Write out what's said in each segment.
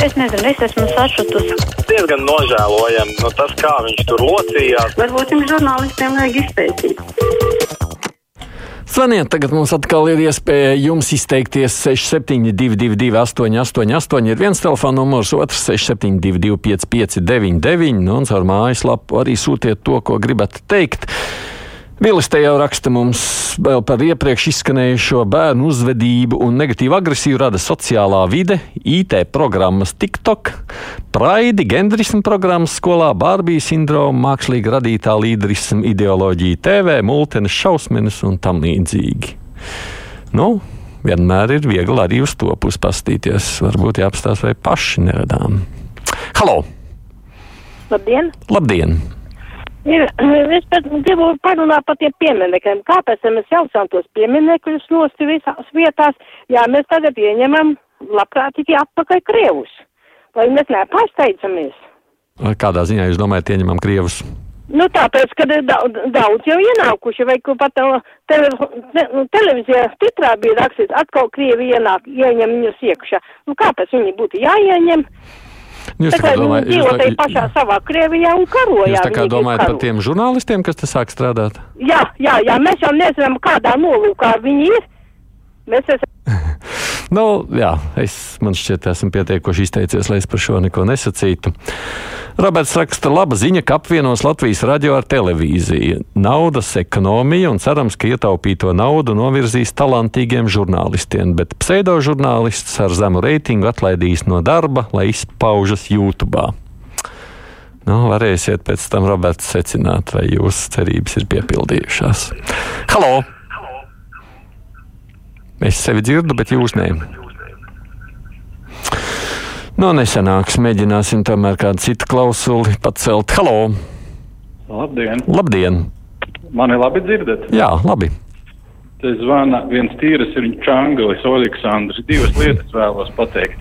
es nezinu, es esmu sašutusi. Diezgan nožēlojami nu, tas, kā viņš tur locījās. Varbūt jums žurnālistiem vajag izpētīt. Zvaniet, tagad mums atkal ir iespēja jums izteikties 6722, 888, ir viens telefona numurs, otrs 672, 559, nu, un caur mājaslapu arī sūtiet to, ko gribat teikt. Vilis te jau raksta mums vēl par iepriekš izskanējušo bērnu uzvedību un negatīvu agresiju rada sociālā vide, IT programmas TikTok, praidi, gendrismu programmas skolā, Bārbijas sindroma, mākslīgi radītā līderisma ideoloģija TV, multenes šausmenes un tam līdzīgi. Nu, vienmēr ir viegli arī uz to pusi pastīties. Varbūt jāapstāsta, vai paši neradām. Halo! Labdien! Labdien! Ir, es pat gribu parunāt par tiem pieminekļiem. Kāpēc mēs jaucām tos pieminekļus nosti visās vietās, ja mēs tagad ieņemam labprātīgi atpakaļ Krievus? Vai mēs nepārsteidzamies? Kādā ziņā jūs domājat, ieņemam Krievus? Nu, tāpēc, ka ir daudz, daudz jau ienākuši, vai pat uh, tele, te, nu, televīzijā titrā bija rakstīts, atkal Krievi ienāk, ieņem viņus iekšā. Nu, kāpēc viņi būtu jāieņem? Jūs tā kā domājat, viņi dzīvo tajā pašā savā Krievijā un karo. Jūs tā kā domājat par tiem žurnālistiem, kas te sāk strādāt? Jā, jā, jā, mēs jau nezinām, kādā nolūkā viņi ir. Mēs esam. Nu, jā, es man šķiet, esmu pietiekoši izteicies, lai es par šo neko nesacītu. Roberts raksta, laba ziņa, ka apvienos Latvijas radio ar televīziju. Naudas ekonomija un cerams, ka ietaupīto naudu novirzīs talantīgiem žurnālistiem, bet pseidožurnālists ar zemu reitingu atlaidīs no darba, lai izpaužas YouTube. Nu, varēsiet pēc tam, Roberts, secināt, vai jūsu cerības ir piepildījušās. Halo! Es sevi dzirdu, bet jūs nē. Nu, nesenāks. Mēģināsim tomēr kādu citu klausuli pacelt. Halo! Labdien! Labdien! Mani labi dzirdat? Jā, labi. Te zvana viens tīras ir Čanglis, Oleksandrs. Divas lietas vēlos pateikt.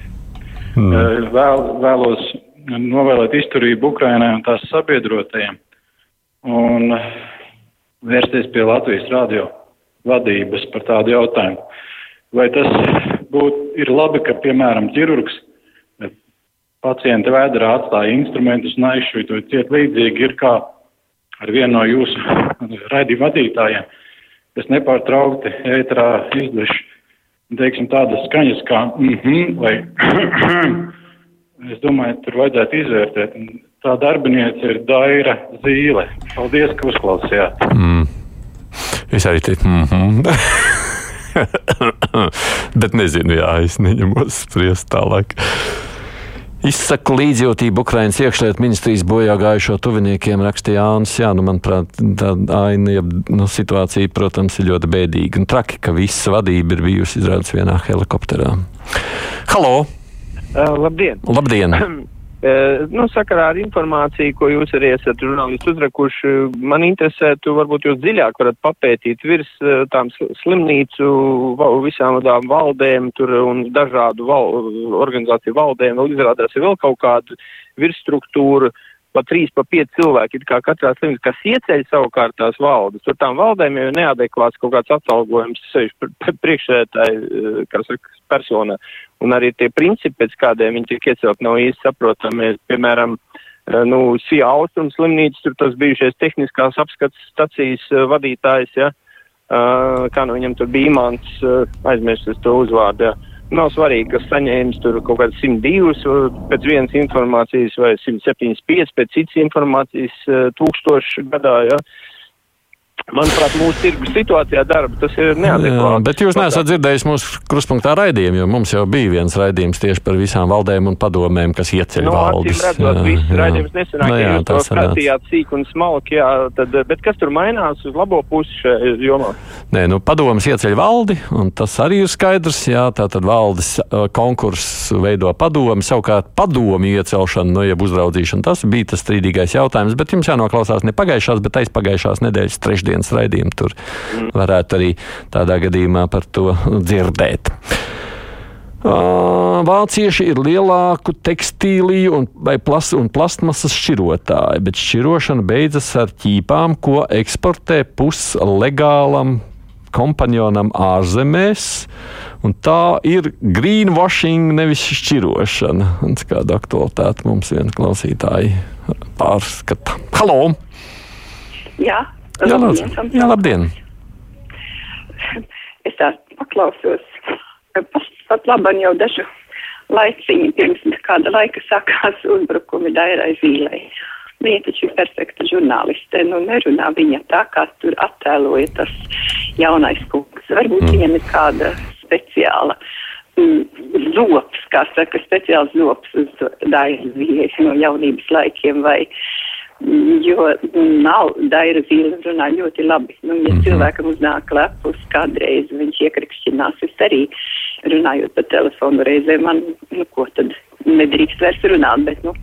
Eh, Vēl, vēlos novēlēt izturību Ukrainai un tās sabiedrotajiem un vērsties pie Latvijas radio vadības par tādu jautājumu. Vai tas būtu ir labi, ka, piemēram, ķirurgs pacienta vēderā atstāja instrumentus un aizšķīto ciet līdzīgi ir kā ar vienu no jūsu raidīju vadītājiem, kas nepārtraukti ētrā izdeš, teiksim, tādas skaņas kā mhm vai es domāju, tur vajadzētu izvērtēt. Tā darbiniece ir Daira Zīle. Paldies, ka uzklausījāt. Mm. Es arī teicu, mm -hmm. bet nezinu, jā, es neņemos spriest tālāk. Izsaku līdzjūtību Ukraiņas iekšlietu ministrijas bojā gājušo tuviniekiem, rakstīja Jānis. Jā, nu, manuprāt, tā aina, ja, nu, situācija, protams, ir ļoti bēdīga. Un traki, ka visa vadība ir bijusi izrādīta vienā helikopterā. Halo! Uh, labdien! Labdien! Uh, nu, sakarā ar informāciju, ko jūs arī esat žurnālisti uzrakuši, man interesētu, varbūt jūs dziļāk varat papētīt virs uh, tām sl- slimnīcu visām tām valdēm tur un dažādu val, organizāciju valdēm, vēl izrādās ir vēl kaut kāda virsstruktūra, pa trīs, pa pieci cilvēki, it kā katrā slimnīcā, kas ieceļ savukārt tās valdes. Tur tām valdēm jau ir neadekvāts kaut kāds atalgojums, sevišķi priekšsētāji, kas ir persona. Un arī tie principi, pēc kādiem viņi tiek iecelt, nav īsti saprotami. Piemēram, eh, nu, Sija Austrum slimnīca, tur tas bijušais tehniskās apskats stacijas eh, vadītājs, ja, kā nu viņam tur bija imants, aizmirstas to uzvārdu, ja. Nav svarīgi, kas saņēmis tur kaut kāds 102 pēc vienas informācijas vai 175 pēc citas informācijas uh, tūkstoši gadā, ja. Manuprāt, mūsu tirgus situācijā darba tas ir neadekvāti. bet jūs neesat dzirdējis mūsu kruspunktā raidījumu, jo mums jau bija viens raidījums tieši par visām valdēm un padomēm, kas ieceļ Nu, valdes. redzot, viss raidījums nesenāk, Nu, ja jā, jūs tā to skatījāt sīk un smalki, jā, tad, bet kas tur mainās uz labo pusi šajā jomā? Nē, nu, padomus ieceļ valdi, un tas arī ir skaidrs. Jā, tā tad valdes uh, konkurss veido padomu, savukārt padomu iecelšana, no jeb uzraudzīšana. Tas bija tas strīdīgais jautājums, bet jums jānoklausās ne pagājušās, bet aizpagājušās nedēļas trešdienas raidījumu. Tur varētu arī tādā gadījumā par to dzirdēt. Vācieši ir lielāku tekstīliju un, plas, un plastmasas šķirotāji, bet šķirošana beidzas ar ķīpām, ko eksportē puslegālam kompanionam ārzemēs. Tā ir greenwashing, nevis šķirošana. Un kāda aktualitāte mums viena klausītāja pārskata. Halo! Jā, Jā, lūdzu. Jā, labdien! Es tā paklausos. Pat, labam jau dažu laiciņu pirms kāda laika sākās uzbrukumi Dairai Zīlei. Viņa taču ir perfekta žurnāliste, nu nerunā viņa tā, kā tur attēloja tas jaunais kungs. Varbūt mm. viņam ir kāda speciāla mm, zops, kā saka, speciāls zops uz Dairai Zīlei no jaunības laikiem vai jo nav daira zīle runā ļoti labi. Nu, ja mm -hmm. cilvēkam uznāk lepus kādreiz, viņš iekrikšķinās, es arī runājot pa telefonu reizē, man, nu, ko tad nedrīkst vairs runāt, bet, nu,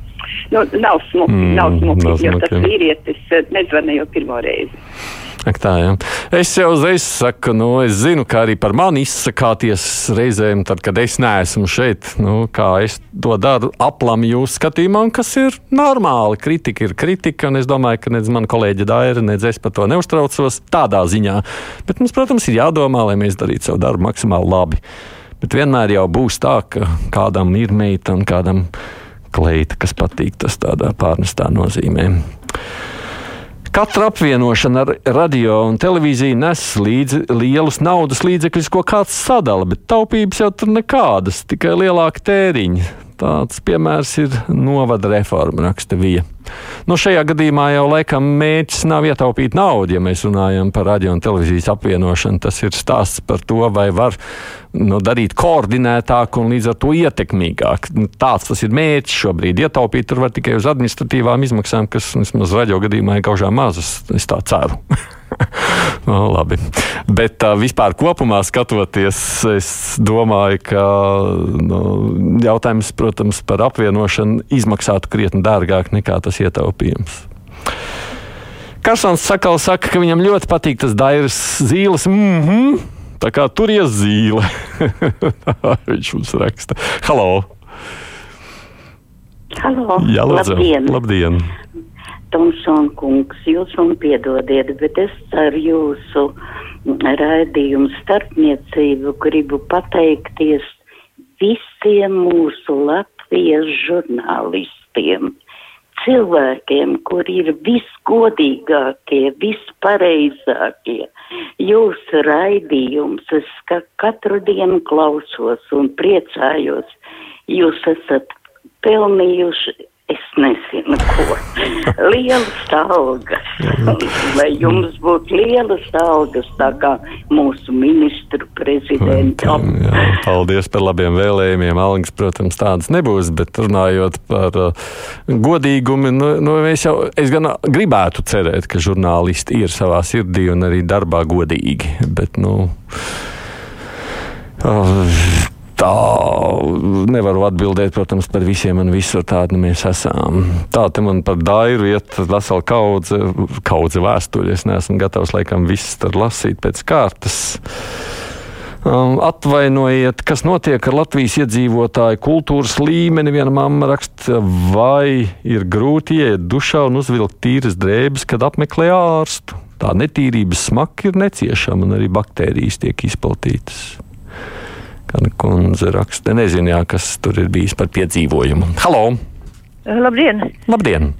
nu nav smuki, mm, nav smuki, jo tas vīrietis eh, nezvanīja jau pirmo reizi. Ak, tā, ja. Es jau uzreiz saku, nu, es zinu, kā arī par mani izsakāties reizēm, tad, kad es neesmu šeit. Nu, kā es to daru aplam jūsu skatījumā, kas ir normāli. Kritika ir kritika, un es domāju, ka nedz man kolēģi Daira, nedz es par to neuztraucos tādā ziņā. Bet mums, protams, ir jādomā, lai mēs darītu savu darbu maksimāli labi. Bet vienmēr jau būs tā, ka kādam ir meita un kādam kleita, kas patīk tas tādā pārnestā nozīmē. Katra apvienošana ar radio un televīziju nes līdzi lielus naudas līdzekļus, ko kāds sadala, bet taupības jau tur nekādas, tikai lielāka tēriņa. Tāds piemērs ir novada reforma, raksta Vija. Nu, šajā gadījumā jau laikam mērķis nav ietaupīt naudu, ja mēs runājam par radio un televīzijas apvienošanu. Tas ir stāsts par to, vai var nu, darīt koordinētāk un līdz ar to ietekmīgāk. Nu, tāds tas ir mērķis šobrīd. Ietaupīt tur var tikai uz administratīvām izmaksām, kas vismaz radio gadījumā ir gaužām mazas. Es tā ceru. no, labi. Bet uh, vispār kopumā skatoties, es domāju, ka nu, jautājums, protams, par apvienošanu izmaksātu krietni dārgāk nekā tas ietaupījums. Karsons Sakals saka, ka viņam ļoti patīk tas dairas zīles. Mm -hmm. Tā kā tur ir zīle. Viņš mums raksta. Halo! Halo! Jā, lūdzu. Labdien! Labdien. Tomson kungs, jūs man piedodiet, bet es ar jūsu raidījumu starpniecību gribu pateikties visiem mūsu Latvijas žurnālistiem, cilvēkiem, kuri ir visgodīgākie, vispareizākie. Jūsu raidījums es ka katru dienu klausos un priecājos. Jūs esat pelnījuši Es nezinu. Lielas algas. Lai jums būtu lielas algas, tā kā mūsu ministru prezidentam. Paldies par labiem vēlējumiem. Algas, protams, tādas nebūs, bet runājot par uh, godīgumu, nu, nu, jau, es gan gribētu cerēt, ka žurnālisti ir savā sirdī un arī darbā godīgi. Bet, nu, Tā nevaru atbildēt, protams, par visiem un visur tādu nu mēs esam. Tā te man par dairu iet vesela kaudze, kaudze vēstuļu. Es neesmu gatavs laikam viss tur lasīt pēc kārtas. Um, atvainojiet, kas notiek ar Latvijas iedzīvotāju kultūras līmeni. Viena mamma raksta, vai ir grūti iet dušā un uzvilkt tīras drēbes, kad apmeklē ārstu. Tā netīrības smaka ir neciešama un arī baktērijas tiek izplatītas. Kāda kundze raksta, nezinu, jā, kas tur ir bijis par piedzīvojumu. Halo! Labdien! Labdien!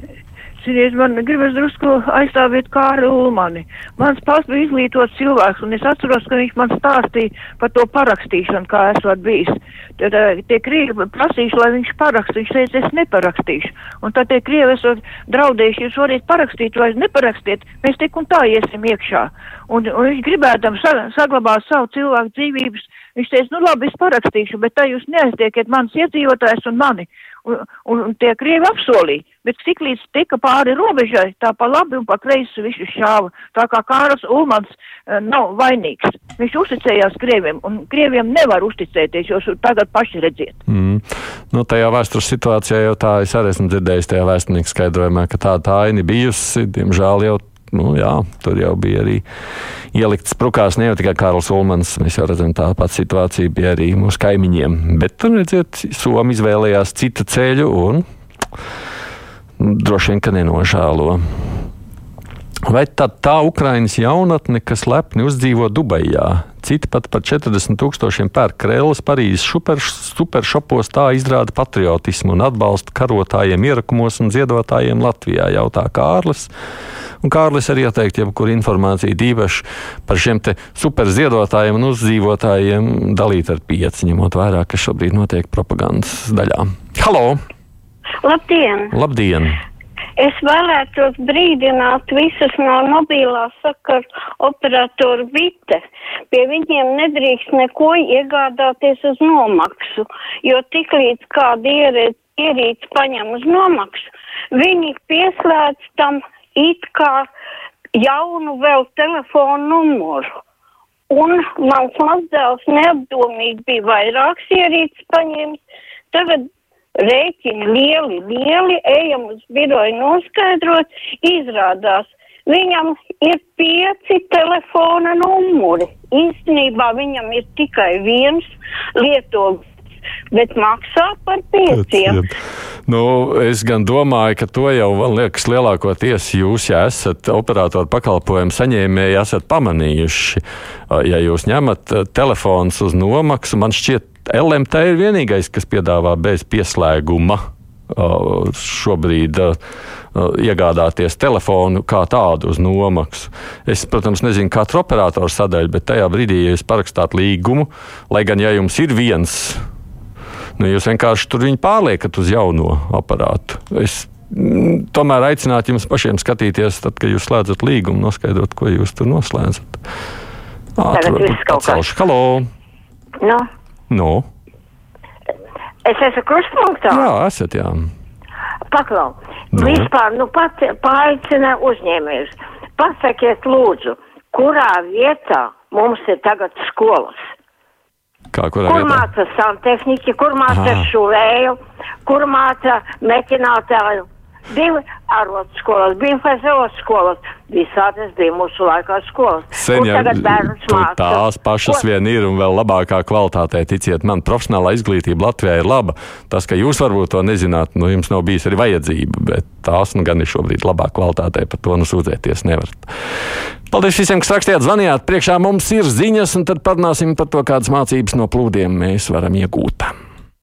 Ziniet, man gribas drusku aizstāvēt Kāru Ulmani. Mans pats bija izglītots cilvēks, un es atceros, ka viņš man stāstīja par to parakstīšanu, kā esot bijis. Tad uh, tie krievi prasījuši, lai viņš parakst, viņš teica, es neparakstīšu. Un tad tie krievi esot draudējuši, jūs varat parakstīt vai neparakstiet, mēs tik un tā iesim iekšā. Un, un viņš gribētam sa saglabāt savu cilvēku dzīvības, viņš teica, nu labi, es parakstīšu, bet tā jūs neaiztiekiet mans iedzīvotājs un mani un, un, un tie krievi apsolīja, bet cik līdz tika pāri robežai, tā pa labi un pa kreisi visu šāva, tā kā Kāras Ulmans uh, nav vainīgs. Viņš uzticējās krieviem, un krieviem nevar uzticēties, jo tagad paši redziet. Mm. Nu, tajā vēstures situācijā jau tā, es arī esmu dzirdējis tajā vēsturnieku skaidrojumā, ka tā tā aina bijusi, diemžēl jau nu, jā, tur jau bija arī ielikts sprukās ne jau tikai Kārls Ulmans. Mēs jau redzam, tā pati situācija bija arī mūsu kaimiņiem. Bet tur, redziet, Somija izvēlējās citu ceļu un droši vien, ka nenožēlo. Vai tad tā Ukrainas jaunatne, kas lepni uzdzīvo Dubajā, citi pat par 40 tūkstošiem pērk krēlus Parīzes superšopos, tā izrāda patriotismu un atbalstu karotājiem ierakumos un ziedotājiem Latvijā, jautā Kārlis. Un Kārlis arī ieteikt jebkuru informāciju īpaši par šiem superziedotājiem un uzdzīvotājiem dalīt ar pieci, ņemot vērā, kas šobrīd notiek propagandas daļā. Halo! Labdien! Labdien! Es vēlētos brīdināt visus no mobilā sakaru operatoru vite. Pie viņiem nedrīkst neko iegādāties uz nomaksu, jo tiklīdz kāda ierīce paņem uz nomaksu, viņi pieslēdz tam it kā jaunu vēl telefonu numuru. Un mans mazdēls neapdomīgi bija vairākas ierīces paņēmis. Tagad rēķini lieli, lieli, ejam uz biroju noskaidrot, izrādās, viņam ir pieci telefona numuri. Īstenībā viņam ir tikai viens lietojums, bet maksā par pieciem. Nu, es gan domāju, ka to jau, man liekas, lielākoties jūs, ja esat operatoru pakalpojumu saņēmēji, esat pamanījuši. Ja jūs ņemat telefons uz nomaksu, man šķiet, LMT ir vienīgais, kas piedāvā bez pieslēguma šobrīd iegādāties telefonu kā tādu uz nomaksu. Es, protams, nezinu katru operatoru sadaļu, bet tajā brīdī, ja jūs parakstāt līgumu, lai gan ja jums ir viens, nu, jūs vienkārši tur viņu pārliekat uz jauno aparātu. Es mm, tomēr aicinātu jums pašiem skatīties, tad, kad jūs slēdzat līgumu, noskaidrot, ko jūs tur noslēdzat. Tagad viss kaut kāds. Halo! No. Nu? Es esmu krustpunktā. Jā, esat, jā. Paklau. Nu. Vispār, nu pat paaicina uzņēmējus. Pasakiet lūdzu, kurā vietā mums ir tagad skolas? Kā, kur vietā? māca santehniķi, kur māca šuvēju, kur māca metinātāju Bija arotskolas, bija FZO skolas, visādas bija mūsu laikā skolas. Sen jau tās pašas Ko? vien ir un vēl labākā kvalitātē, ticiet man, profesionālā izglītība Latvijā ir laba. Tas, ka jūs varbūt to nezināt, nu jums nav bijis arī vajadzība, bet tās nu gan ir šobrīd labā kvalitātē, par to nu sūdzēties nevarat. Paldies visiem, kas rakstījāt, zvanījāt. Priekšā mums ir ziņas, un tad parunāsim par to, kādas mācības no plūdiem mēs varam iegūt.